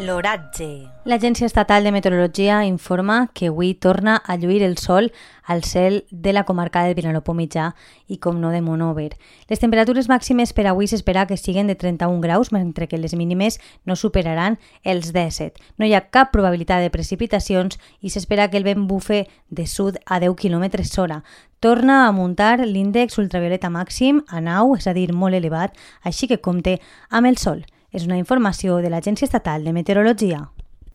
L'oratge. L'Agència Estatal de Meteorologia informa que avui torna a lluir el sol al cel de la comarca del Vinalopó mitjà i, com no, de Monover. Les temperatures màximes per avui s'espera que siguin de 31 graus, mentre que les mínimes no superaran els 17. No hi ha cap probabilitat de precipitacions i s'espera que el vent bufe de sud a 10 km hora. Torna a muntar l'índex ultravioleta màxim a 9, és a dir, molt elevat, així que compte amb el sol. Es una información de la Agencia Estatal de Meteorología.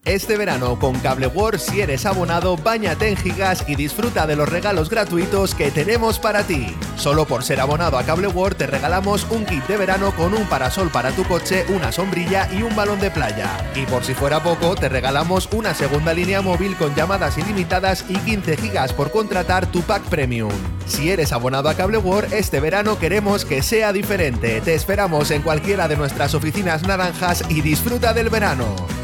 Este verano con Cable World, si eres abonado, bañate en gigas y disfruta de los regalos gratuitos que tenemos para ti. Solo por ser abonado a Cable World te regalamos un kit de verano con un parasol para tu coche, una sombrilla y un balón de playa. Y por si fuera poco, te regalamos una segunda línea móvil con llamadas ilimitadas y 15 gigas por contratar tu pack premium. Si eres abonado a Cable World, este verano queremos que sea diferente. Te esperamos en cualquiera de nuestras oficinas naranjas y disfruta del verano.